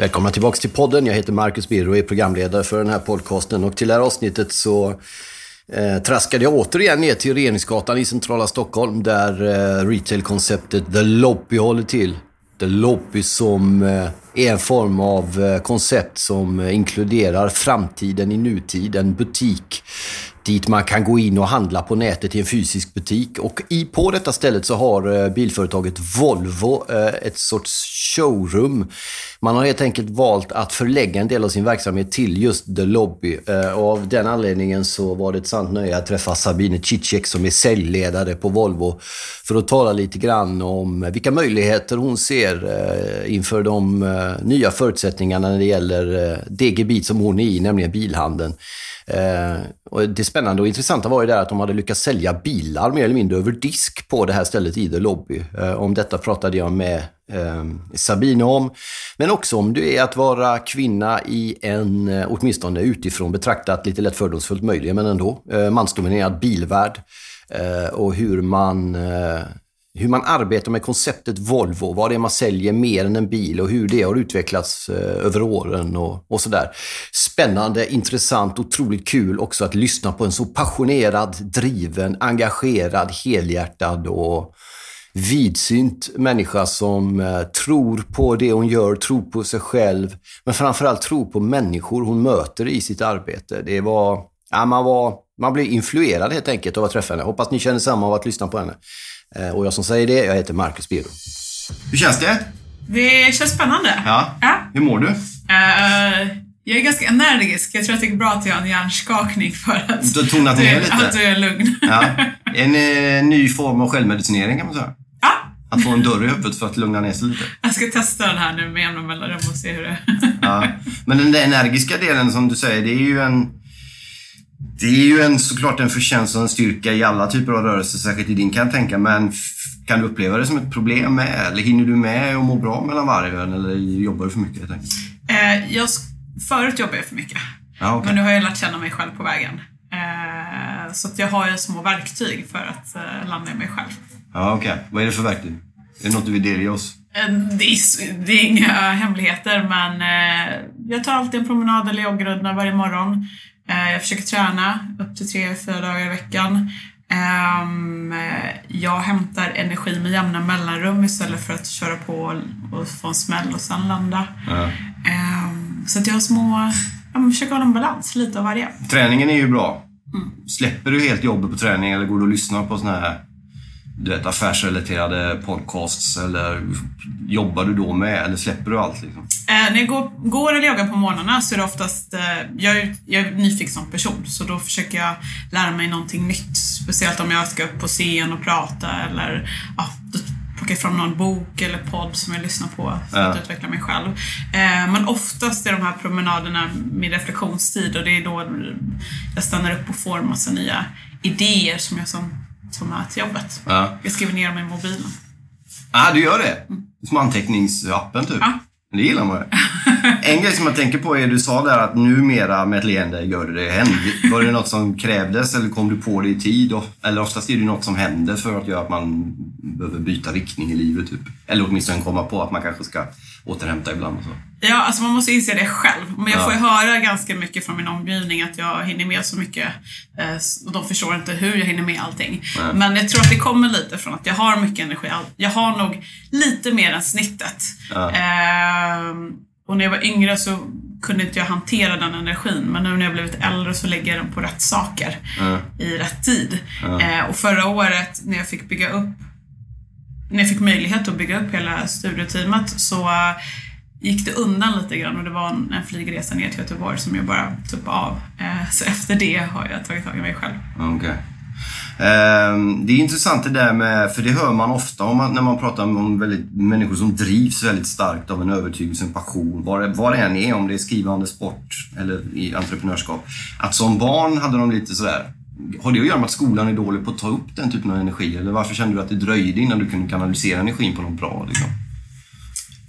Välkomna tillbaka till podden. Jag heter Marcus Birro och är programledare för den här podcasten. Och till det här avsnittet så eh, traskade jag återigen ner till Regeringsgatan i centrala Stockholm där eh, retailkonceptet The Lobby håller till. The Lobby som eh, är en form av eh, koncept som eh, inkluderar framtiden i nutid, en butik dit man kan gå in och handla på nätet i en fysisk butik. Och i, på detta stället så har eh, bilföretaget Volvo eh, ett sorts showroom. Man har helt enkelt valt att förlägga en del av sin verksamhet till just The Lobby. Eh, och av den anledningen så var det ett sant nöje att träffa Sabine Cicek som är säljledare på Volvo för att tala lite grann om vilka möjligheter hon ser eh, inför de eh, nya förutsättningarna när det gäller det gebit som hon är i, nämligen bilhandeln. Och det spännande och intressanta var ju där att de hade lyckats sälja bilar mer eller mindre över disk på det här stället i The Lobby. Om detta pratade jag med eh, Sabine om. Men också om det är att vara kvinna i en, eh, åtminstone utifrån betraktat, lite lätt fördomsfullt möjligen, men ändå, eh, mansdominerad bilvärld. Eh, och hur man eh, hur man arbetar med konceptet Volvo, vad det är man säljer mer än en bil och hur det har utvecklats eh, över åren och, och sådär. Spännande, intressant, otroligt kul också att lyssna på en så passionerad, driven, engagerad, helhjärtad och vidsynt människa som eh, tror på det hon gör, tror på sig själv, men framförallt tror på människor hon möter i sitt arbete. Det var, ja, man var, man blev influerad helt enkelt av att träffa henne. Hoppas ni känner samma av att lyssna på henne. Eh, och jag som säger det, jag heter Marcus Biro. Hur känns det? Det känns spännande. Ja. ja. Hur mår du? Uh, jag är ganska energisk. Jag tror att det är bra att jag har en hjärnskakning för att du, tonat ner lite. att du är lugn. Ja. En eh, ny form av självmedicinering kan man säga. Att få en dörr i huvudet för att lugna ner sig lite. Jag ska testa den här nu med jämna mellanrum och se hur det ja. Men den där energiska delen som du säger, det är ju en det är ju en, såklart en förtjänst och en styrka i alla typer av rörelser, särskilt i din kan jag tänka. Men kan du uppleva det som ett problem med? Eller hinner du med och må bra mellan varven? Eller jobbar du för mycket enkelt? Eh, jag, förut jobbade jag för mycket. Ah, okay. Men nu har jag lärt känna mig själv på vägen. Eh, så att jag har ju små verktyg för att eh, landa i mig själv. Ja, ah, Okej, okay. vad är det för verktyg? Är det något du vill delge oss? Eh, det är, det är, inga hemligheter men eh, jag tar alltid en promenad eller joggrunda varje morgon. Eh, jag försöker träna upp till tre, fyra dagar i veckan. Ehm, jag hämtar energi med jämna mellanrum istället för att köra på och få en smäll och sen landa. Ja. Ehm, så att jag har små... Jag försöker hålla en balans, lite av varje. Träningen är ju bra. Mm. Släpper du helt jobbet på träning eller går du och lyssnar på såna här du vet, affärsrelaterade podcasts eller jobbar du då med eller släpper du allt? Liksom? Eh, när jag går, går eller joggar på morgnarna så är det oftast, eh, jag, är, jag är nyfiken som person så då försöker jag lära mig någonting nytt. Speciellt om jag ska upp på scen och prata eller ja, jag fram någon bok eller podd som jag lyssnar på för ja. att utveckla mig själv. Eh, men oftast är de här promenaderna min reflektionstid och det är då jag stannar upp och får massa nya idéer som jag som ta med till jobbet. Ja. Jag skriver ner dem i mobilen. ah, du gör det? Mm. Som anteckningsappen typ? Ja. Det gillar man ju. En grej som jag tänker på är, du sa där att numera med ett leende gör du det händer. Var det något som krävdes eller kom du på det i tid? Eller oftast är det något som händer för att göra att man behöver byta riktning i livet. Typ. Eller åtminstone komma på att man kanske ska återhämta ibland och så. Ja, alltså man måste inse det själv. Men jag får ju höra ganska mycket från min omgivning att jag hinner med så mycket. Eh, och de förstår inte hur jag hinner med allting. Nej. Men jag tror att det kommer lite från att jag har mycket energi. Jag har nog lite mer än snittet. Ja. Ehm, och när jag var yngre så kunde inte jag hantera den energin. Men nu när jag blivit äldre så lägger jag den på rätt saker ja. i rätt tid. Ja. Ehm, och förra året när jag fick bygga upp när jag fick möjlighet att bygga upp hela studieteamet så gick det undan lite grann och det var en, en flygresa ner till Göteborg som jag bara tuppade av. Eh, så efter det har jag tagit tag i mig själv. Okay. Ehm, det är intressant det där med, för det hör man ofta om man, när man pratar om väldigt, människor som drivs väldigt starkt av en övertygelse, en passion, vad, vad det än är, om det är skrivande, sport eller i entreprenörskap. Att som barn hade de lite sådär, har det att göra med att skolan är dålig på att ta upp den typen av energi? Eller varför kände du att det dröjde innan du kunde kanalisera energin på något bra? Liksom?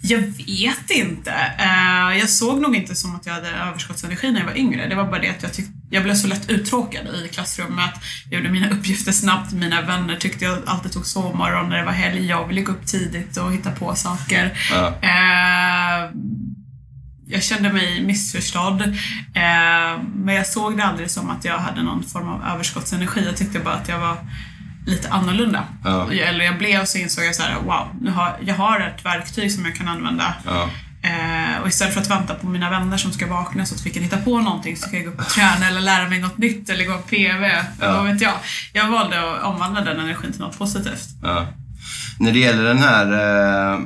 Jag vet inte. Uh, jag såg nog inte som att jag hade överskottsenergi när jag var yngre. Det var bara det att jag, tyck, jag blev så lätt uttråkad i klassrummet. Jag gjorde mina uppgifter snabbt. Mina vänner tyckte jag alltid tog sovmorgon när det var helg. Jag ville gå upp tidigt och hitta på saker. Uh. Uh, jag kände mig missförstådd. Eh, men jag såg det aldrig som att jag hade någon form av överskottsenergi. Jag tyckte bara att jag var lite annorlunda. Ja. Eller jag blev så insåg jag så här, wow, nu har, jag har ett verktyg som jag kan använda. Ja. Eh, och istället för att vänta på mina vänner som ska vakna så att vi kan hitta på någonting så ska jag gå upp och träna eller lära mig något nytt eller gå på PV. Ja. Vad vet jag. Jag valde att omvandla den energin till något positivt. Ja. När det gäller den här, eh,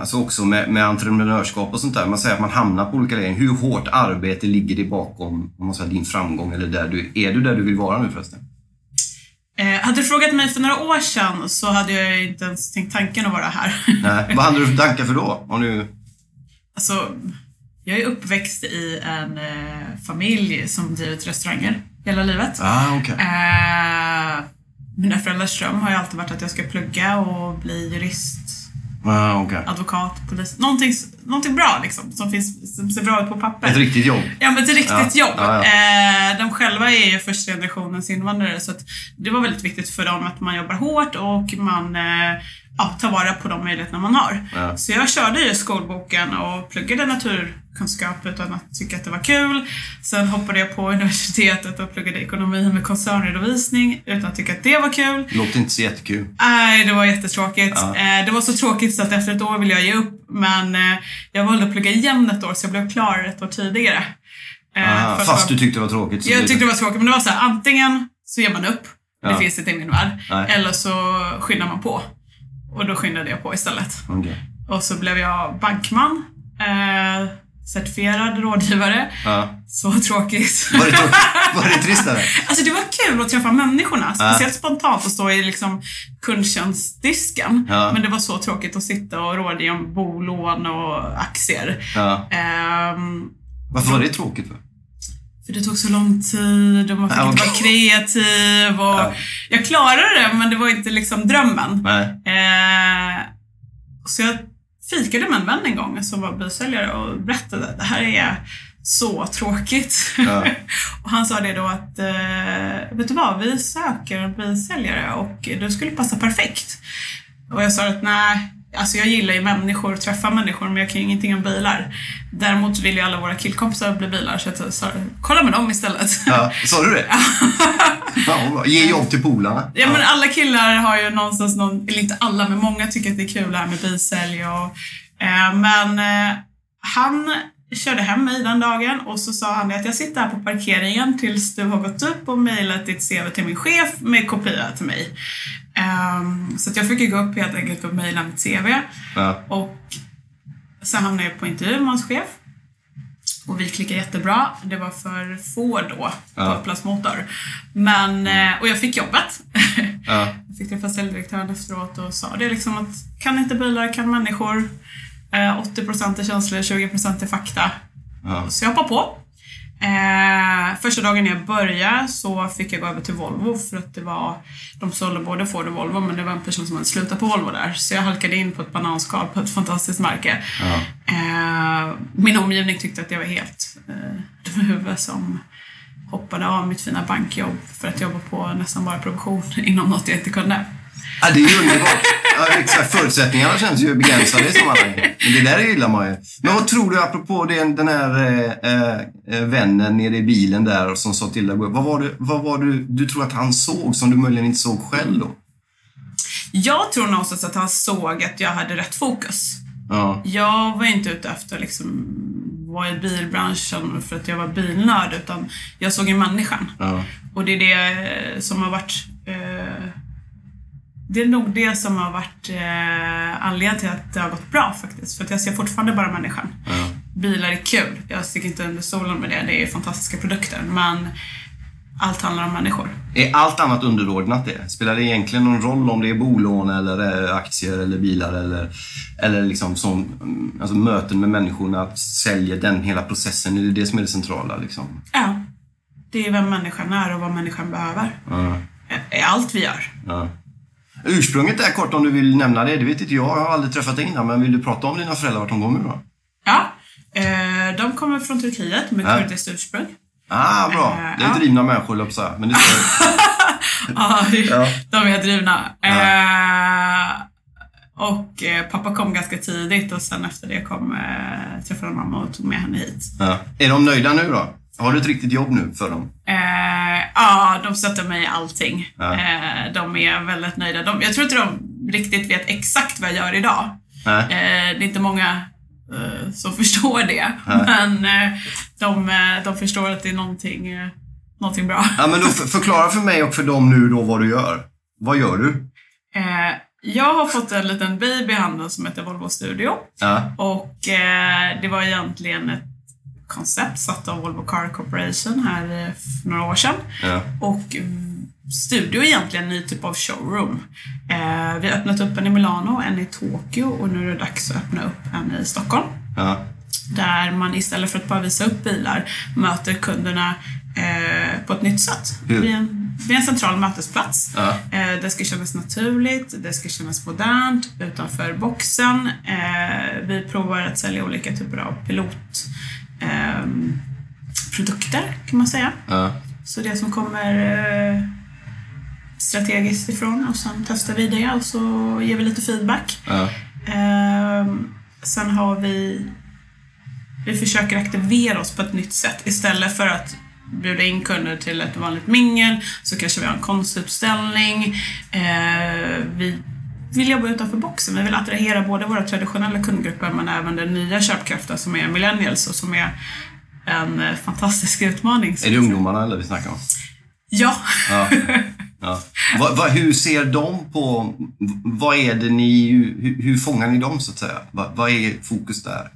alltså också med, med entreprenörskap och sånt där. Man säger att man hamnar på olika lägen. Hur hårt arbete ligger det bakom om man säger, din framgång? Eller där du, är du där du vill vara nu förresten? Eh, hade du frågat mig för några år sedan så hade jag inte ens tänkt tanken att vara här. Nej. Vad hade du för tankar för då? Om du... Alltså, jag är uppväxt i en eh, familj som drivit restauranger hela livet. Ah, okej. Eh, mina föräldrars dröm har ju alltid varit att jag ska plugga och bli jurist, Ah, okej. advokat, polis. Någonting, någonting bra liksom, som, finns, som ser bra ut på papper. Ett riktigt jobb. Ja, men ett riktigt Ja, jobb. ja, Eh, de själva är ju första generationens invandrare så att det var väldigt viktigt för dem att man jobbar hårt och man eh, ja, tar vara på de möjligheterna man har. Ja. Så jag körde ju skolboken och pluggade naturkunskap utan att tycka att det var kul. Sen hoppade jag på universitetet och pluggade ekonomi med koncernredovisning utan att tycka att det var kul. Låter inte så jättekul. Nej, det var jättetråkigt. Ja. Eh, det var så tråkigt så att efter ett år ville jag ge upp. Men eh, jag valde att plugga igen ett år så jag blev klar ett år tidigare. Eh, Ah, fast vara- du tyckte det var tråkigt. Jag tyckte det var tråkigt, men det var så här, antingen så ger man upp, Ja. det finns inte i min värld, Nej. eller så skyndar man på. Och då skyndade jag på istället. Okej. Och så blev jag bankman, eh, certifierad rådgivare. Ja. Så tråkigt. Var det, tråkigt? var det trist eller? Alltså det var kul att träffa människorna. Speciellt spontant att stå i liksom kundtjänstdisken. Ja. Men det var så tråkigt att sitta och rådge om bolån och aktier. Ja. Ehm, Varför var det tråkigt? För? för det tog så lång tid och man fick Ja, inte vara kreativ. Och Ja. Jag klarade det, men det var inte liksom drömmen. Nej. Eh, så jag fikade med en vän en gång som var bilsäljare och berättade att det här är så tråkigt. Ja. och han sa det då att, eh, vet du vad, vi söker en bilsäljare och du skulle passa perfekt. Och jag sa att nej, alltså jag gillar ju människor, träffa människor, men jag kan ju ingenting om bilar. Däremot vill ju alla våra killkompisar bli bilar, så jag sa, kolla med dem istället. Ja, sa du det? ja. Ge jobb till polarna. Ja, men alla killar har ju någonstans någon, eller inte alla, men många tycker att det är kul det här med bilsälj och eh, Men eh, han körde hem mig den dagen och så sa han att jag sitter här på parkeringen tills du har gått upp och mejlat ditt CV till min chef med kopia till mig. Ehm, så att jag fick ju gå upp helt enkelt och mejla mitt CV Ja. och sen hamnade jag på intervju med hans chef. Och vi klickade jättebra. Det var för få då på Ja. Upplands Motor. Men, eh, och jag fick jobbet. Ja. Jag fick träffa säljdirektören efteråt och sa det liksom att kan inte bilar, kan människor. Eh, 80% är känslor, 20% är fakta. Ja. Så jag hoppade på. Eh, första dagen jag började så fick jag gå över till Volvo för att det var, de sålde både Ford och Volvo men det var en person som hade slutat på Volvo där. Så jag halkade in på ett bananskal på ett fantastiskt märke. Ja. Eh, min omgivning tyckte att jag var helt eh, dum i huvudet som hoppade av mitt fina bankjobb för att jobba på nästan bara provision inom något jag inte kunde. Ja, det är ju underbart. Ja, exakt. Förutsättningarna känns ju begränsade i sammanhanget. Men det där gillar man ju. Men vad tror du apropå den, den här eh, vännen nere i bilen där som sa till dig, vad var, det, vad var det du tror att han såg som du möjligen inte såg själv då? Jag tror någonstans att han såg att jag hade rätt fokus. Ja. Jag var inte ute efter att liksom vara i bilbranschen för att jag var bilnörd utan jag såg ju människan. Ja. Och det är det som har varit det är nog det som har varit eh, anledningen till att det har gått bra faktiskt. För att jag ser fortfarande bara människan. Ja. Bilar är kul. Jag sticker inte under stolen med det. Det är fantastiska produkter. Men allt handlar om människor. Är allt annat underordnat det? Spelar det egentligen någon roll om det är bolån eller eh, aktier eller bilar eller, eller liksom som, mm, alltså möten med människorna, att sälja den hela processen? Är det det som är det centrala? Liksom? Ja. Det är vem människan är och vad människan behöver. Ja. Är allt vi gör. Ja. Ursprunget är kort om du vill nämna det. Det vet inte jag. Jag har aldrig träffat dig innan. Men vill du prata om dina föräldrar, vart de kommer ifrån? Ja. Eh, de kommer från Turkiet med Ja. kurdiskt ursprung. Ah, bra. Eh, Det är ja. drivna människor, höll jag på att säga. Men det står... Ja, de är drivna. Eh, Och eh, pappa kom ganska tidigt och sen efter det kom, eh, träffade mamma och tog med henne hit. Är de nöjda nu då? Har du ett riktigt jobb nu för dem? Ja, de stöttar mig i allting. Ja. Eh, de är väldigt nöjda. De, jag tror inte de riktigt vet exakt vad jag gör idag. Nej. Eh, det är inte många eh, som förstår det. Men eh, de, de förstår att det är någonting, eh, någonting bra. Ja, men förklara för mig och för dem nu då vad du gör. Vad gör du? Jag har fått en liten baby i handen som heter Volvo Studio. Ja. Och det var egentligen ett koncept satt av Volvo Car Corporation här eh, för några år sedan. Ja. Och mm, Studio är egentligen en ny typ av showroom. Eh, vi har öppnat upp en i Milano, en i Tokyo och nu är det dags att öppna upp en i Stockholm. Ja. Där man istället för att bara visa upp bilar möter kunderna eh, på ett nytt sätt. Hur? Vid en, vid en central mötesplats. Ja. Eh, det ska kännas naturligt, det ska kännas modernt, utanför boxen. Eh, vi provar att sälja olika typer av pilot ehm, produkter kan man säga. Ja. Så det som kommer eh, strategiskt ifrån och sen testar vi det och så ger vi lite feedback. Ja. Ehm, sen har vi... Vi försöker aktivera oss på ett nytt sätt. Istället för att bjuda in kunder till ett vanligt mingel så kanske vi har en konstutställning. Eh, vi vill jobba utanför boxen. Vi vill attrahera både våra traditionella kundgrupper men även den nya köpkraften som är millennials och som är en eh, fantastisk utmaning. Är det ungdomarna eller vi snackar om? Ja. Ja. Ja. Va, va, hur ser de på... Vad är det ni... Hur, hur fångar ni dem så att säga? Va, vad är fokus där?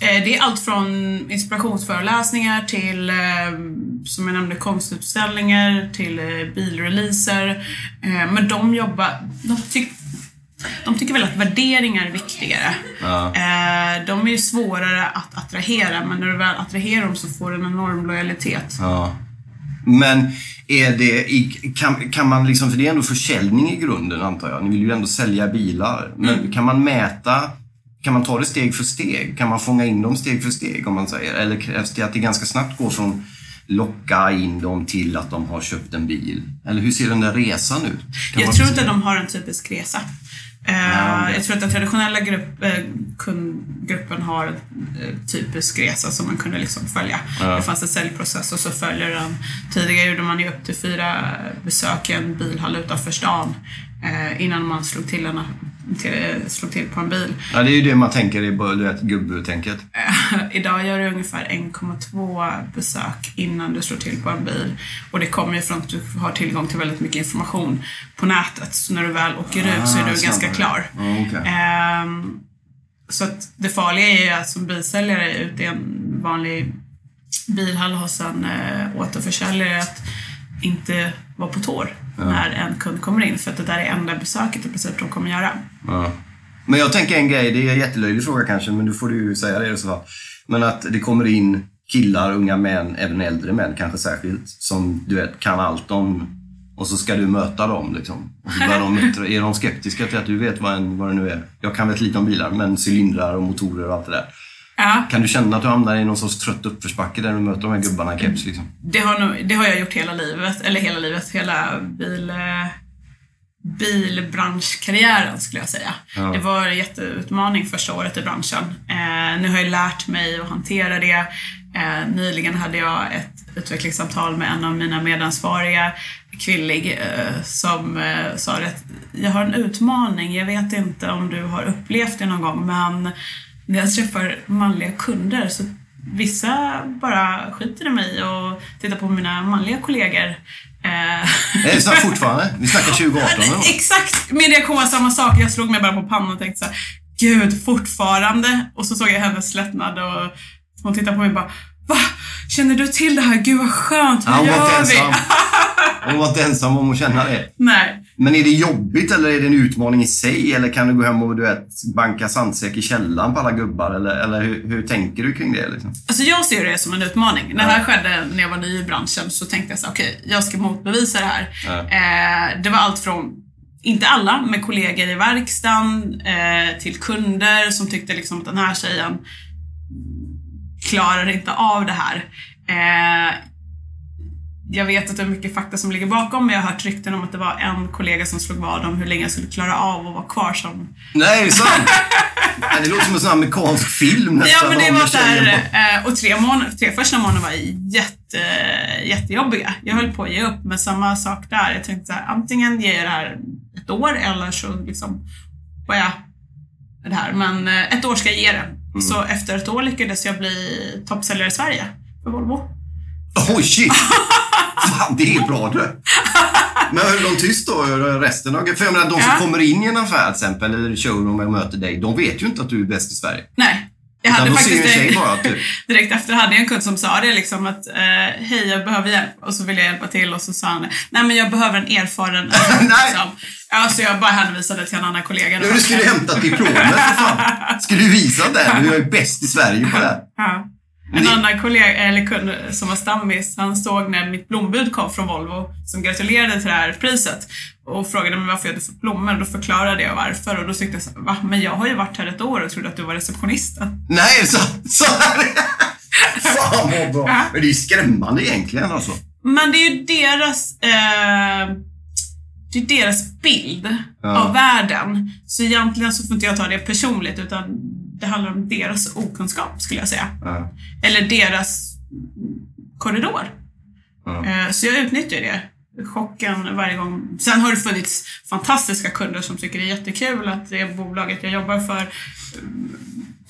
Eh, Det är allt från inspirationsföreläsningar till, eh, som jag nämnde, konstutställningar till bilreleaser. Men de jobbar... De, tyck, de tycker väl att värderingar är viktigare. Ja. Eh, De är ju svårare att attrahera, men när du väl attraherar dem så får du en enorm lojalitet. Ja. Men är det, i- kan, kan man liksom, för det är ändå försäljning i grunden antar jag. Ni vill ju ändå sälja bilar. Men kan man mäta, kan man ta det steg för steg? Kan man fånga in dem steg för steg om man säger? Eller krävs det att det ganska snabbt går från locka in dem till att de har köpt en bil? Eller hur ser den där resan ut? Kan Jag tror inte de har en typisk resa. Okej. Jag tror att den traditionella grupp, eh, kundgruppen har en eh, typisk resa som man kunde liksom följa. Ja. Det fanns en säljprocess och så följer den. Tidigare gjorde man ju upp till fyra besök i en bilhall utanför stan eh, innan man slog till, en, till, eh, slog till på en bil. Ja, det är ju det man tänker i du vet, gubbtänket. Eh, Idag gör du ungefär 1,2 besök innan du slår till på en bil. Och det kommer ju från att du har tillgång till väldigt mycket information på nätet. Så när du väl åker ut så är du Ah, ganska snabbare. klar. Okej. Ehm, så att det farliga är ju att som bilsäljare ute i en vanlig bilhall hos en äh, återförsäljare att inte vara på tår när en kund kommer in. För att det där är enda besöket i princip de kommer göra. Ja. Men jag tänker en grej, det är en jättelöjlig fråga kanske, men du får du ju säga det i så fall. Men att det kommer in killar, unga män, även äldre män kanske särskilt, som du vet kan allt om och så ska du möta dem liksom. Och så de, är de skeptiska till att du vet vad, en, vad det nu är? Jag kan väldigt lite om bilar, men cylindrar och motorer och allt det där. Ja, Kan du känna att du hamnar i någon sorts trött uppförsbacke där du möter de här gubbarna i keps liksom? det har, nog, det har jag gjort hela livet. Eller hela livet, hela bil... eh, bilbranschkarriären skulle jag säga. Ja. Det var en jätteutmaning första året i branschen. Eh, nu har jag lärt mig att hantera det. Eh, nyligen hade jag ett utvecklingssamtal med en av mina medansvariga, kvinnlig, eh, som eh, sa att jag har en utmaning. Jag vet inte om du har upplevt det någon gång, men när jag träffar manliga kunder så vissa bara skiter i mig och tittar på mina manliga kollegor. Eh, Är det så fortfarande? Vi snackar 2018 eller? Exakt! Min reaktion var samma sak. Jag slog mig bara på pannan och tänkte så här, Gud, fortfarande? Och så såg jag hennes lättnad och hon tittade på mig och bara, Va? Känner du till det här? Gud vad skönt, hur Ja, hon var inte gör vi? ensam. Hon var inte ensam om att känna det. Nej. Men är det jobbigt eller är det en utmaning i sig? Eller kan du gå hem och du vet, banka sandsäck i källaren på alla gubbar? Eller, eller hur, hur tänker du kring det? Liksom? Alltså jag ser det som en utmaning. När det här skedde när jag var ny i branschen så tänkte jag så okej, jag ska motbevisa det här. Ja. Eh, det var allt från, inte alla, men kollegor i verkstaden eh, till kunder som tyckte liksom att den här tjejen klarar inte av det här. Eh, jag vet att det är mycket fakta som ligger bakom, men jag har hört rykten om att det var en kollega som slog vad om hur länge jag skulle klara av att vara kvar som... Nej, är det sant? Det låter som en sån amerikansk film nästan. Ja, men det var där, eh, och tre, månader, tre första månaderna var jätte, jättejobbiga. Jag höll på att ge upp, men samma sak där. Jag tänkte så här, antingen ger jag det här ett år eller så liksom får jag det här. Men eh, ett år ska jag ge det. Så efter ett år lyckades jag bli toppsäljare i Sverige för Volvo. Oj, shit! Fan, det är bra du. Men höll de tyst då, resten av... För jag menar, de som Ja. kommer in i en affär till exempel, eller showroom och möter dig, de vet ju inte att du är bäst i Sverige. Nej. Jag hade faktiskt en, bara, typ. direkt efter hade jag en kund som sa det liksom att eh, hej jag behöver hjälp och så vill jag hjälpa till och så sa han nej men jag behöver en erfaren liksom. Ja, så jag bara hänvisade till en annan kollega. Du skulle hämta diplomet för fan. Skulle du visa den? Du är bäst i Sverige på det. Ja. En annan kollega, eller kund som var stammis, han såg när mitt blombud kom från Volvo som gratulerade till det här priset och frågade mig varför jag hade fått blommor. Då förklarade jag varför och då tyckte jag så va? Men jag har ju varit här ett år och trodde att du var receptionisten. Nej, så, så här. Fan vad bra. Ja. Men det är ju skrämmande egentligen alltså. Men det är ju deras, eh, det är deras bild Ja. av världen. Så egentligen så får inte jag ta det personligt utan det handlar om deras okunskap skulle jag säga. Ja. Eller deras korridor. Eh, Så jag utnyttjar det. Chocken varje gång. Sen har det funnits fantastiska kunder som tycker det är jättekul att det bolaget jag jobbar för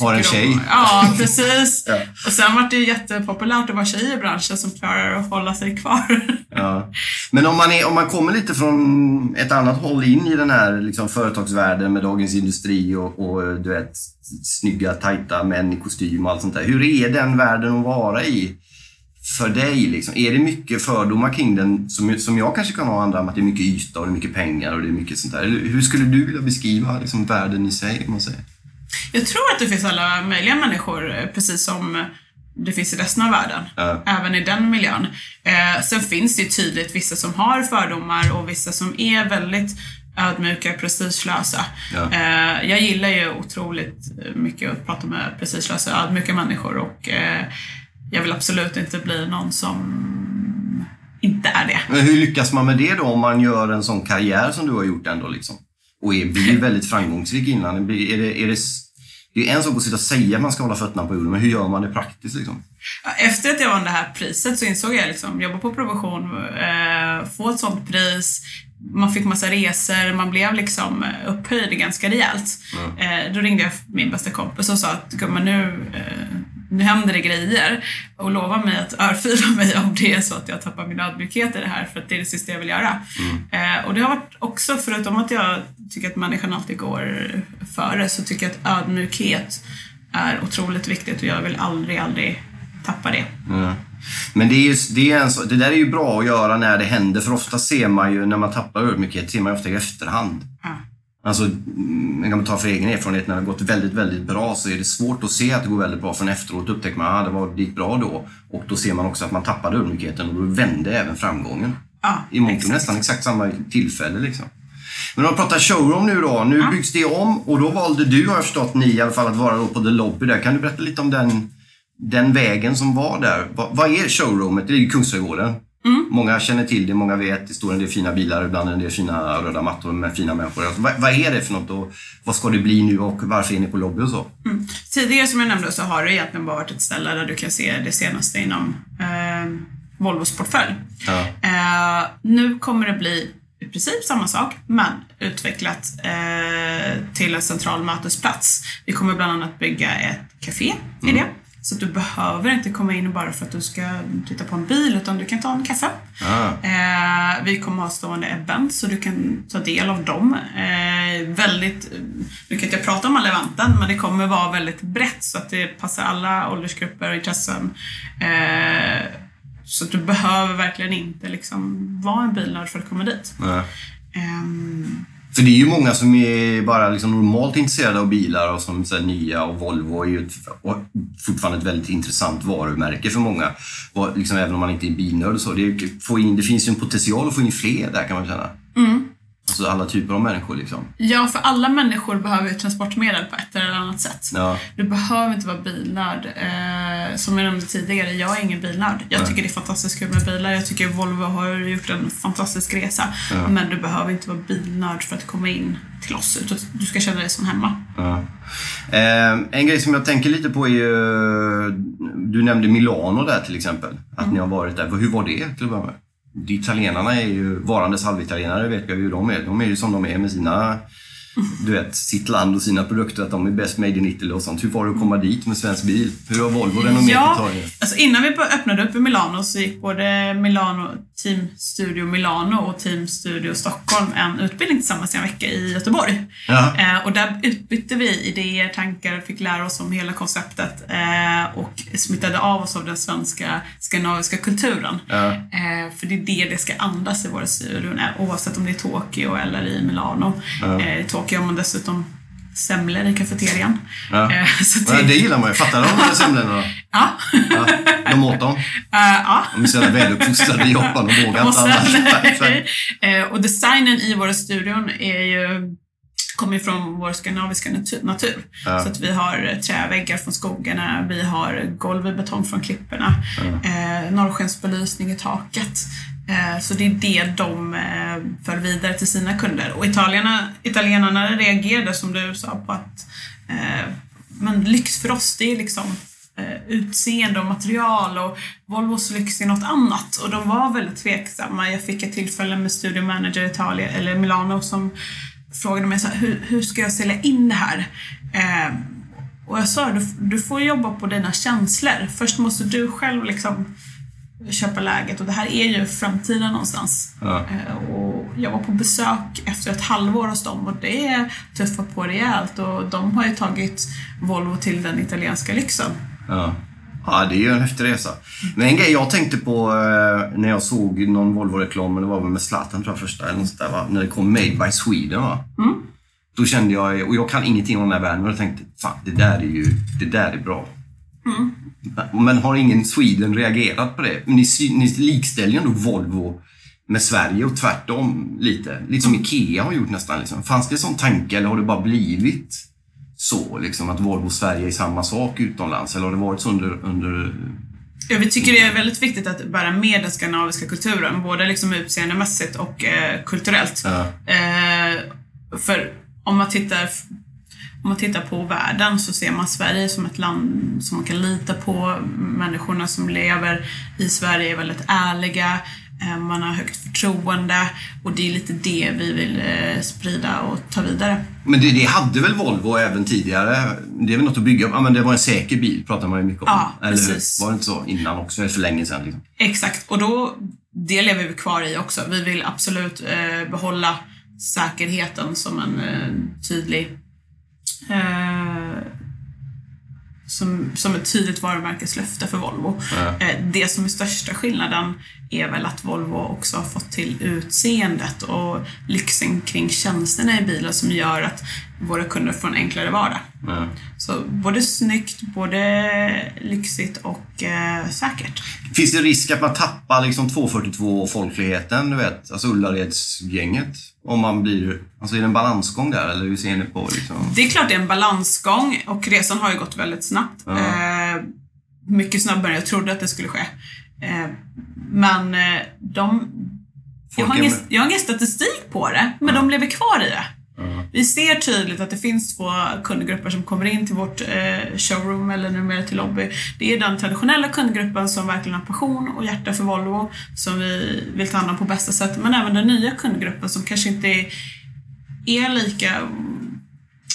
Har en tjej. om- Ja, precis. Ja. Och sen var det ju jättepopulärt att vara tjej i branschen som klarar att hålla sig kvar. Ja. Men om man, är, om man kommer lite från ett annat håll in i den här liksom, företagsvärlden med Dagens Industri och, och du vet, snygga, tajta män i kostym och allt sånt där. Hur är den världen att vara i för dig? Liksom? Är det mycket fördomar kring den som, som jag kanske kan ha andra om att det är mycket yta och det är mycket pengar och det är mycket sånt där. Eller Hur skulle du vilja beskriva liksom, världen i sig? Om man säger? Jag tror att det finns alla möjliga människor, eh, precis som det finns i resten av världen. Ja. Även i den miljön. Eh, sen finns det ju tydligt vissa som har fördomar och vissa som är väldigt ödmjuka, prestigelösa. Ja. Eh, jag gillar ju otroligt mycket att prata med prestigelösa, ödmjuka människor och eh, jag vill absolut inte bli någon som inte är det. Men hur lyckas man med det då om man gör en sån karriär som du har gjort ändå? Liksom? Och är, blir väldigt framgångsrik innan? Är det, är det, det är en sak att sitta och säga att man ska hålla fötterna på jorden, men hur gör man det praktiskt? Liksom? Efter att jag vann det här priset så insåg jag liksom, jobba på provision, eh, få ett sånt pris, man fick massa resor, man blev liksom upphöjd ganska rejält. Eh, då ringde jag min bästa kompis och sa att gumman nu, eh, nu händer det grejer och lova mig att örfila mig om det är så att jag tappar min ödmjukhet i det här för att det är det sista jag vill göra. Eh, och det har varit också, förutom att jag tycker att människan alltid går före, så tycker jag att ödmjukhet är otroligt viktigt och jag vill aldrig, aldrig tappa det. Ja. Men det, är ju, det, är en, det där är ju bra att göra när det händer, för ofta ser man ju när man tappar ödmjukhet, ser man ju ofta i efterhand. Ja. Alltså, mm, kan man ta för egen erfarenhet, när det har gått väldigt, väldigt bra så är det svårt att se att det går väldigt bra. För efteråt upptäcker man att ah, det, var, det gick bra då. Och då ser man också att man tappade ödmjukheten och då vände även framgången. Ja, I mångt och nästan exakt samma tillfälle liksom. Men om vi pratar showroom nu då. Nu byggs det om och då valde du, har jag förstått, ni i alla fall att vara på The Lobby där. Kan du berätta lite om den, den vägen som var där? Va, vad är showroomet? Det är ju Kungsträdgården. Många känner till det, många vet. Det står en del fina bilar, ibland en del fina röda mattor med fina människor. Alltså, vad, vad är det för något och vad ska det bli nu och varför är ni på Lobby och så? Tidigare som jag nämnde så har det egentligen bara varit ett ställe där du kan se det senaste inom eh, Volvos portfölj. Ja. Eh, nu kommer det bli i princip samma sak, men utvecklat eh, till en central mötesplats. Vi kommer bland annat bygga ett café i det. Så du behöver inte komma in bara för att du ska titta på en bil, utan du kan ta en kaffe. Ah. Eh, vi kommer ha stående event så du kan ta del av dem. Eh, väldigt, nu kan inte jag prata om alla eventen, men det kommer vara väldigt brett så att det passar alla åldersgrupper och intressen. Eh, så du behöver verkligen inte liksom vara en bilnörd för att komma dit. Ja. För det är ju många som är bara liksom normalt intresserade av bilar och som så här, nya och Volvo är ju ett, och fortfarande ett väldigt intressant varumärke för många. Och liksom, även om man inte är bilnörd och så. Det, är, få in, det finns ju en potential att få in fler där kan man känna. Mm. Alltså alla typer av människor liksom. Ja, för alla människor behöver ju transportmedel på ett eller annat sätt. Ja. Du behöver inte vara bilnörd. Eh, som jag nämnde tidigare, jag är ingen bilnörd. Jag tycker det är fantastiskt kul med bilar. Jag tycker Volvo har gjort en fantastisk resa. Men du behöver inte vara bilnörd för att komma in till oss. Utan du ska känna dig som hemma. Ja. Eh, en grej som jag tänker lite på är ju... Du nämnde Milano där till exempel. Att ni har varit där. Hur var det till att börja med? De italienarna är ju, varandes halvitalienare vet jag hur de är. De är ju som de är med sina, du vet, sitt land och sina produkter. Att de är best made in Italy och sånt. Hur var det att komma dit med svensk bil? Hur har Volvo renommerat Ja, Italien? alltså innan vi öppnade upp i Milano så gick både Milano, Team Studio Milano och Team Studio Stockholm en utbildning tillsammans i en vecka i Göteborg. Ja. Eh, och där utbytte vi idéer, tankar, fick lära oss om hela konceptet eh, och smittade av oss av den svenska skandinaviska kulturen. Ja. Eh, för det är det det ska andas i våra studion, eh, oavsett om det är Tokyo eller i Milano. Eh, I Har man dessutom semlor i kafeterian. Ja. Eh, så Ja, det gillar man ju. Fattar de de där semlorna? Ja. Ja, de åt dem. Eh, ja. De är så jävla väluppfostrade i Japan och vågar inte annars. Eh, och designen i våra studion är ju kommer från vår skandinaviska natu- natur. Ja. Så att vi har träväggar från skogarna, vi har golv i betong från klipporna, eh, norrskensbelysning i taket. Eh, så det är det de eh, för vidare till sina kunder. Och italierna, italienarna reagerade som du sa på att eh, men lyx för oss, det är liksom utseende och material och Volvos lyx är något annat. Och de var väldigt tveksamma. Jag fick ett tillfälle med studio manager i Italien, eller Milano som frågade mig så här, hur, hur ska jag sälja in det här? Eh, och jag sa, du, du får jobba på dina känslor. Först måste du själv liksom köpa läget och det här är ju framtiden någonstans. Ja. Eh, Och jag var på besök efter ett halvår hos dem och det tuffar på rejält och de har ju tagit Volvo till den italienska lyxen. Ja. ja, det är ju en häftig resa. Men en grej jag tänkte på eh, när jag såg någon Volvo-reklam, men det var väl med Zlatan tror jag första, eller något där, va? när det kom Made by Sweden. Va? Då kände jag, och jag kan ingenting om den här världen, men jag tänkte fan det där är ju, det där är bra. Men har ingen Sweden reagerat på det? Ni, ni likställer ju ändå Volvo med Sverige och tvärtom lite. Lite som Ikea har gjort nästan. Liksom. Fanns det en sån tanke eller har det bara blivit så? Liksom, att Volvo och Sverige är samma sak utomlands? Eller har det varit så under... under Ja, vi tycker det är väldigt viktigt att bära med den skandinaviska kulturen, både liksom utseendemässigt och eh, kulturellt. Ja. Eh, för om man tittar om man tittar på världen så ser man Sverige som ett land som man kan lita på. Människorna som lever i Sverige är väldigt ärliga. eh, Man har högt förtroende och det är lite det vi vill eh, sprida och ta vidare. Men det, det hade väl Volvo även tidigare? Det är väl något att bygga Ja, men det var en säker bil, pratar man ju mycket om. Ja, Eller hur? precis. Var det inte så innan också? För länge sedan? Liksom. Exakt, och då, det lever vi kvar i också. Vi vill absolut eh, behålla säkerheten som en eh, tydlig eh, som, som ett tydligt varumärkeslöfte för Volvo. Ja. Eh, det som är största skillnaden är väl att Volvo också har fått till utseendet och lyxen kring tjänsterna i bilen som gör att våra kunder får en enklare vardag. Ja. Så både snyggt, både lyxigt och eh, säkert. Finns det risk att man tappar liksom 242 och folkligheten, du vet? Alltså Ullaredsgänget? Om man blir... Alltså är det en balansgång där, eller hur ser ni på liksom? Det är klart det är en balansgång och resan har ju gått väldigt snabbt. Ja. Eh, mycket snabbare än jag trodde att det skulle ske. Eh, men eh, de... Jag har, ingen, jag har ingen statistik på det, men de lever kvar i det. Vi ser tydligt att det finns två kundgrupper som kommer in till vårt eh, showroom eller numera till lobby. Det är den traditionella kundgruppen som verkligen har passion och hjärta för Volvo, som vi vill ta hand om på bästa sätt. Men även den nya kundgruppen som kanske inte är, är lika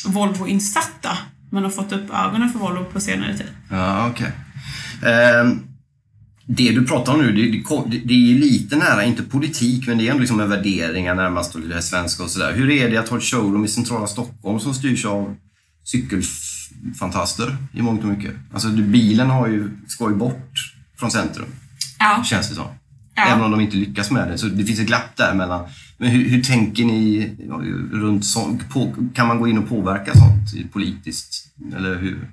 Volvo-insatta, men har fått upp ögonen för Volvo på senare tid. Ja, okej. Ehm, det du pratar om nu, det, det, är lite nära, inte politik, men det är ändå liksom med värderingar närmast och det svenska och sådär. Hur är det att ha ett showroom i centrala Stockholm som styrs av cykelfantaster i mångt och mycket? Alltså bilen har ju, ska ju bort från centrum, Ja. känns det som. Ja. Även om de inte lyckas med det. Så det finns ett glapp där mellan. Men hur, hur tänker ni runt sånt? Kan man gå in och påverka sånt politiskt? Eller hur?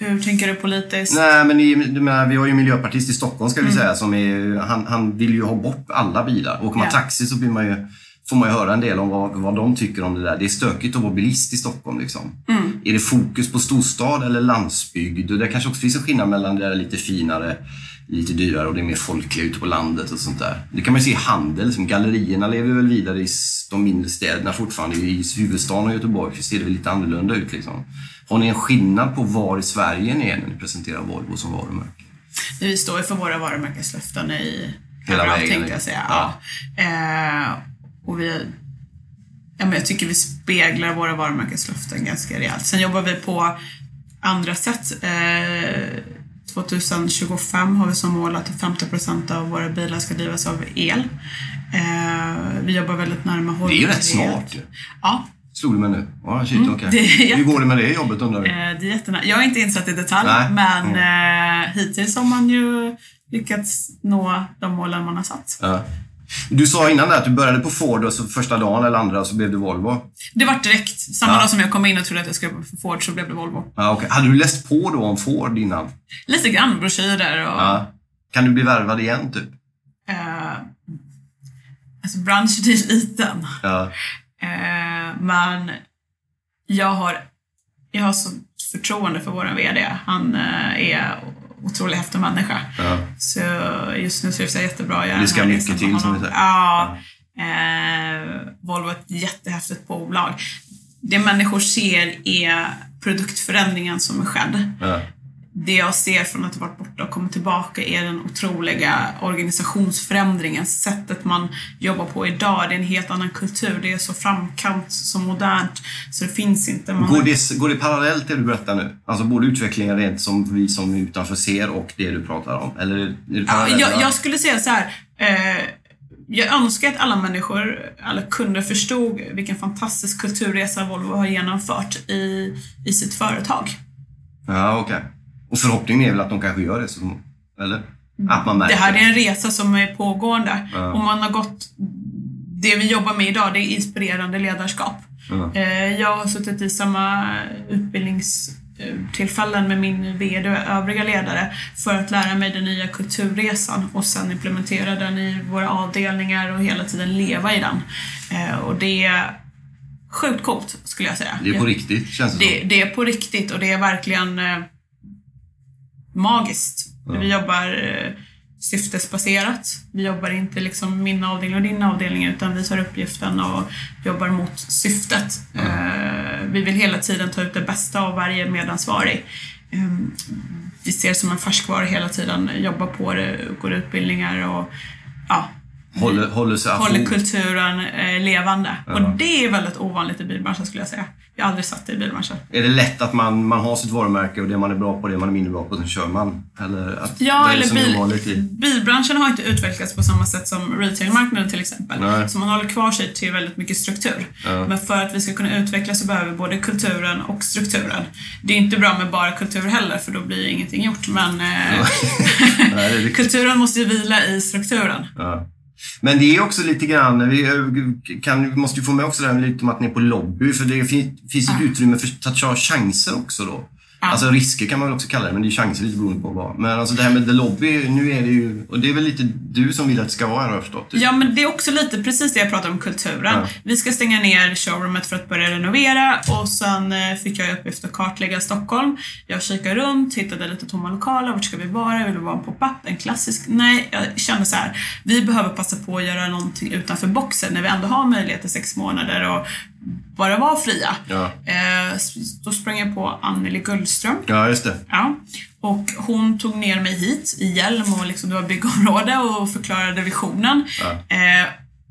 Hur tänker du politiskt? Nej, men i, menar, vi har ju en miljöpartist i Stockholm Mm. ska vi säga som är, han, han vill ju ha bort alla bilar. Åker man Ja. taxi så blir man ju får man ju höra en del om vad, vad de tycker om det där. Det är stökigt att vara bilist i Stockholm. Liksom. Mm. Är det fokus på storstad eller landsbygd? Och det kanske också finns en skillnad mellan det där lite finare, lite dyrare och det mer folkliga ute på landet och sånt där. Det kan man ju se i handel. Som gallerierna lever väl vidare i de mindre städerna fortfarande. I huvudstaden och Göteborg så ser det väl lite annorlunda ut. Liksom. Har ni en skillnad på var i Sverige ni är när ni presenterar Volvo som varumärke? Vi står ju för våra varumärkeslöften i Hela överallt, vägen, tänkte jag säga. Ja. Eh, och vi, ja, men jag tycker vi speglar våra varumärkeslöften ganska rejält. Sen jobbar vi på andra sätt. Eh, 2025 har vi som mål att 50 procent av våra bilar ska drivas av el. Eh, vi jobbar väldigt närma Det är ju rätt hållbarhet. smart ju. Ja, Slog du mig nu? Ja, shit. Mm, det jätte- Hur går det med det jobbet undrar vi? Eh, Det är jättenä- Jag är inte insatt i detalj, Nej. Mm. men eh, hittills har man ju lyckats nå de målen man har satt. Ja. Du sa innan där att du började på Ford och så första dagen eller andra så blev det Volvo. Det var direkt. Samma Ja. dag som jag kom in och trodde att jag skulle för Ford så blev det Volvo. Ja, okej. Hade du läst på då om Ford innan? Lite grann broschyrer och... Ja. Kan du bli värvad igen typ? Eh, alltså branschen är liten. Ja. Eh, men jag har, jag har så förtroende för vår VD. Han eh, är otroligt häftig människa. ja. Så just nu trivs jag jättebra göra Det ska mycket resan till, som vi säger. Ja. Eh, Volvo är ett jättehäftigt bolag. Det människor ser är produktförändringen som är skedd. ja. Det jag ser från att ha varit borta och kommit tillbaka är den otroliga organisationsförändringen. Sättet man jobbar på idag, det är en helt annan kultur. Det är så framkant, så modernt, så det finns inte. Man Går, det, går det parallellt det du berättar nu? Alltså både utvecklingen rent som vi som utanför ser och det du pratar om? Eller är det Ja, jag, jag skulle säga så här. Eh, jag önskar att alla människor, alla kunder förstod vilken fantastisk kulturresa Volvo har genomfört i, i sitt företag. Ja, okej. Och förhoppningen är väl att de kanske gör det? Så, eller? Att man märker Det här är en resa som är pågående. Ja. Och man har gått... Det vi jobbar med idag, det är inspirerande ledarskap. Ja. Eh, Jag har suttit i samma utbildningstillfällen med min VD och övriga ledare för att lära mig den nya kulturresan och sen implementera den i våra avdelningar och hela tiden leva i den. Eh, Och det är sjukt coolt, skulle jag säga. Det är på riktigt, känns det, Det, det är på riktigt och det är verkligen eh, magiskt. Ja. Vi jobbar eh, syftesbaserat. Vi jobbar inte liksom min avdelning och din avdelning utan vi tar uppgiften och jobbar mot syftet. Eh, vi vill hela tiden ta ut det bästa av varje medansvarig. Eh, vi ser som en färskvara hela tiden, jobbar på det, går utbildningar och ja. Håller, håller sig håller kulturen eh, levande. Ja. Och det är väldigt ovanligt i bilbranschen skulle jag säga. Jag har aldrig satt det i bilbranschen. Är det lätt att man, man har sitt varumärke och det man är bra på, det man är mindre bra på, sen kör man? Eller att, Ja, eller som är bil, bilbranschen har inte utvecklats på samma sätt som retailmarknaden till exempel. Nej. Så man håller kvar sig till väldigt mycket struktur. Ja. Men för att vi ska kunna utvecklas så behöver vi både kulturen och strukturen. Det är inte bra med bara kultur heller för då blir ingenting gjort. Men eh, Nej, kulturen måste ju vila i strukturen. Ja. Men det är också lite grann, vi eh, kan, vi måste ju få med också det här lite om att ni är på lobby, för det fin, finns ett utrymme för att ta chanser också då. Alltså risker kan man väl också kalla det, men det är chanser lite beroende på vad. Men alltså det här med the lobby, nu är det ju, och det är väl lite du som vill att det ska vara här har jag förstått. Ja, men det är också lite precis det jag pratade om kulturen. Ja. Vi ska stänga ner showroomet för att börja renovera och sen eh, fick jag i uppgift att kartlägga Stockholm. Jag kikade runt, hittade lite tomma lokaler. Vart ska vi vara? Vill vi vara en pop-up? En klassisk? Nej, jag kände så här. Vi behöver passa på att göra någonting utanför boxen när vi ändå har möjlighet i sex månader och bara vara fria. Ja. Eh, då sprang jag på Anneli Gullström. Ja, just det. Ja. Och hon tog ner mig hit i hjälm och liksom, det var byggområde och förklarade visionen. Ja. Eh,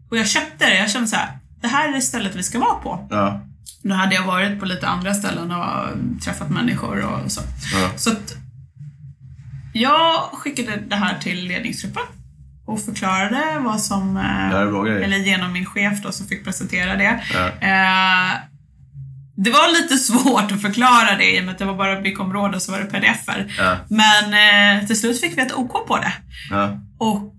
och jag köpte det. Jag kände så här, det här är det stället vi ska vara på. Ja. Då hade jag varit på lite andra ställen och träffat människor och så. Ja. Så att jag skickade det här till ledningsgruppen och förklarade vad som... eh. Eller genom min chef då som fick presentera det. Ja. Eh, det var lite svårt att förklara det i och med att det var bara byggområde och så var det pdf-er. Ja. Men eh, till slut fick vi ett OK på det. Ja. Och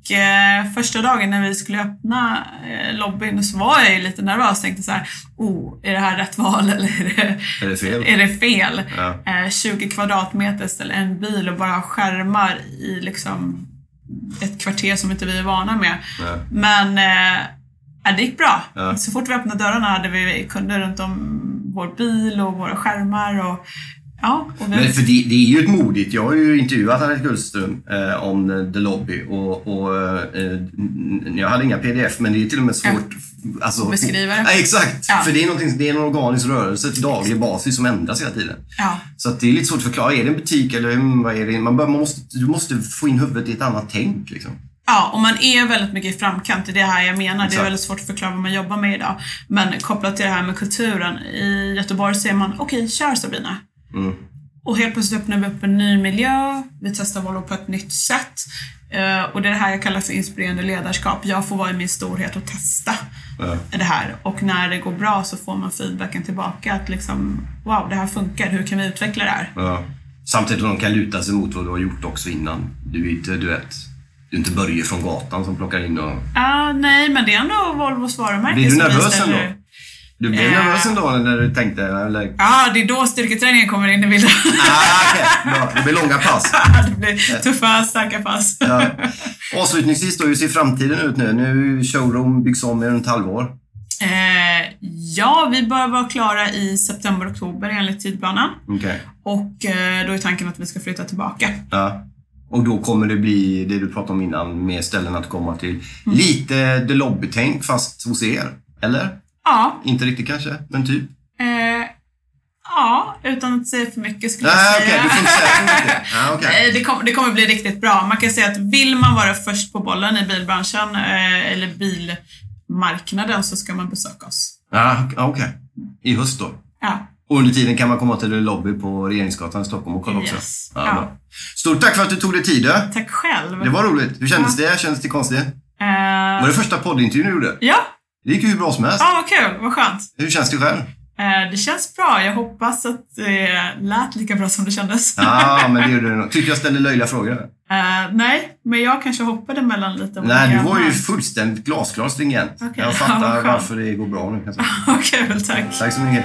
första dagen när vi skulle öppna lobbyn så var jag ju lite nervös och tänkte så här, oh, är det här rätt val eller är det, Är det fel? är det fel? Ja. Eh, 20 kvadratmeter ställer en bil och bara skärmar i liksom ett kvarter som inte vi är vana med. Ja. Men eh, det gick bra. Ja. Så fort vi öppnade dörrarna hade vi kunder runt om vår bil och våra skärmar. Och, ja, Men för det, det är ju ett modigt. Jag har ju intervjuat Anette Gullström eh, om eh, The Lobby och, och eh, n- jag hade inga pdf men det är till och med svårt alltså, Att beskriva det. Ja, exakt! Ja. För det är, det är en organisk rörelse till daglig basis som ändras hela tiden. ja, Så det är lite svårt att förklara. Är det en butik eller vad är det? Man, bör, man måste, du måste få in huvudet i ett annat tänk. Liksom. ja, och man är väldigt mycket i framkant. Det är det här jag menar. Det är Exakt. väldigt svårt att förklara vad man jobbar med idag. Men kopplat till det här med kulturen. I Göteborg säger man, okej, kör Sabina. Mm. Och helt plötsligt öppnar vi upp en ny miljö. Vi testar Volvo på ett nytt sätt. Eh, och det är det här jag kallar för inspirerande ledarskap. Jag får vara i min storhet och testa Ja. det här. Och när det går bra så får man feedbacken tillbaka att liksom, wow, det här funkar. Hur kan vi utveckla det här? Ja. Samtidigt som de kan luta sig mot vad du har gjort också innan. Du är inte, du vet, du är inte Börje från gatan som plockar in och... Ah, nej, men det är ändå Volvos varumärke Blir du nervös ändå? Du blev Eh. nervös dag när du tänkte, eller? Ja, det är då styrketräningen kommer in i bilden. Ah. Bra. Det blir långa pass. det blir tuffa, starka pass. Ja. Avslutningsvis då, hur ser framtiden ut nu? Nu showroom byggs om i runt halvår. Eh, ja, vi bör vara klara i september-oktober enligt tidplanen. Okej. Och eh, då är tanken att vi ska flytta tillbaka. Ja. Och då kommer det bli det du pratade om innan, med ställen att komma till. Mm. Lite The Lobby-tänk fast hos er. Eller? Ja, Inte riktigt kanske, men typ. eh, ja utan att säga för mycket skulle jag Nej, okej, säga. du får inte säga för mycket. Ah. Nej, det, kom, det kommer bli riktigt bra. Man kan säga att vill man vara först på bollen i bilbranschen eh, eller bilmarknaden så ska man besöka oss. Ah, okej. I höst då. Ja. Och under tiden kan man komma till Lobby på Regeringsgatan i Stockholm och kolla också. Yes. Ja, Ja. bra. Stort tack för att du tog dig tid. Tack själv. Det var roligt. Hur kändes det? Kändes det konstigt? Eh, Var det första poddintervjun du gjorde? ja, Det gick ju hur bra som helst. ja, vad kul. Vad skönt. Hur känns det själv? Eh, det känns bra. Jag hoppas att det lät lika bra som det kändes. Ja, men det gjorde det nog. Tyckte jag ställde löjliga frågor? Eh, nej, men jag kanske hoppade mellan lite Nej, du var ju fullständigt glasklar stringent. Okej, Jag ja, fattar skönt. varför det går bra nu. Vad kul, tack. Tack så mycket.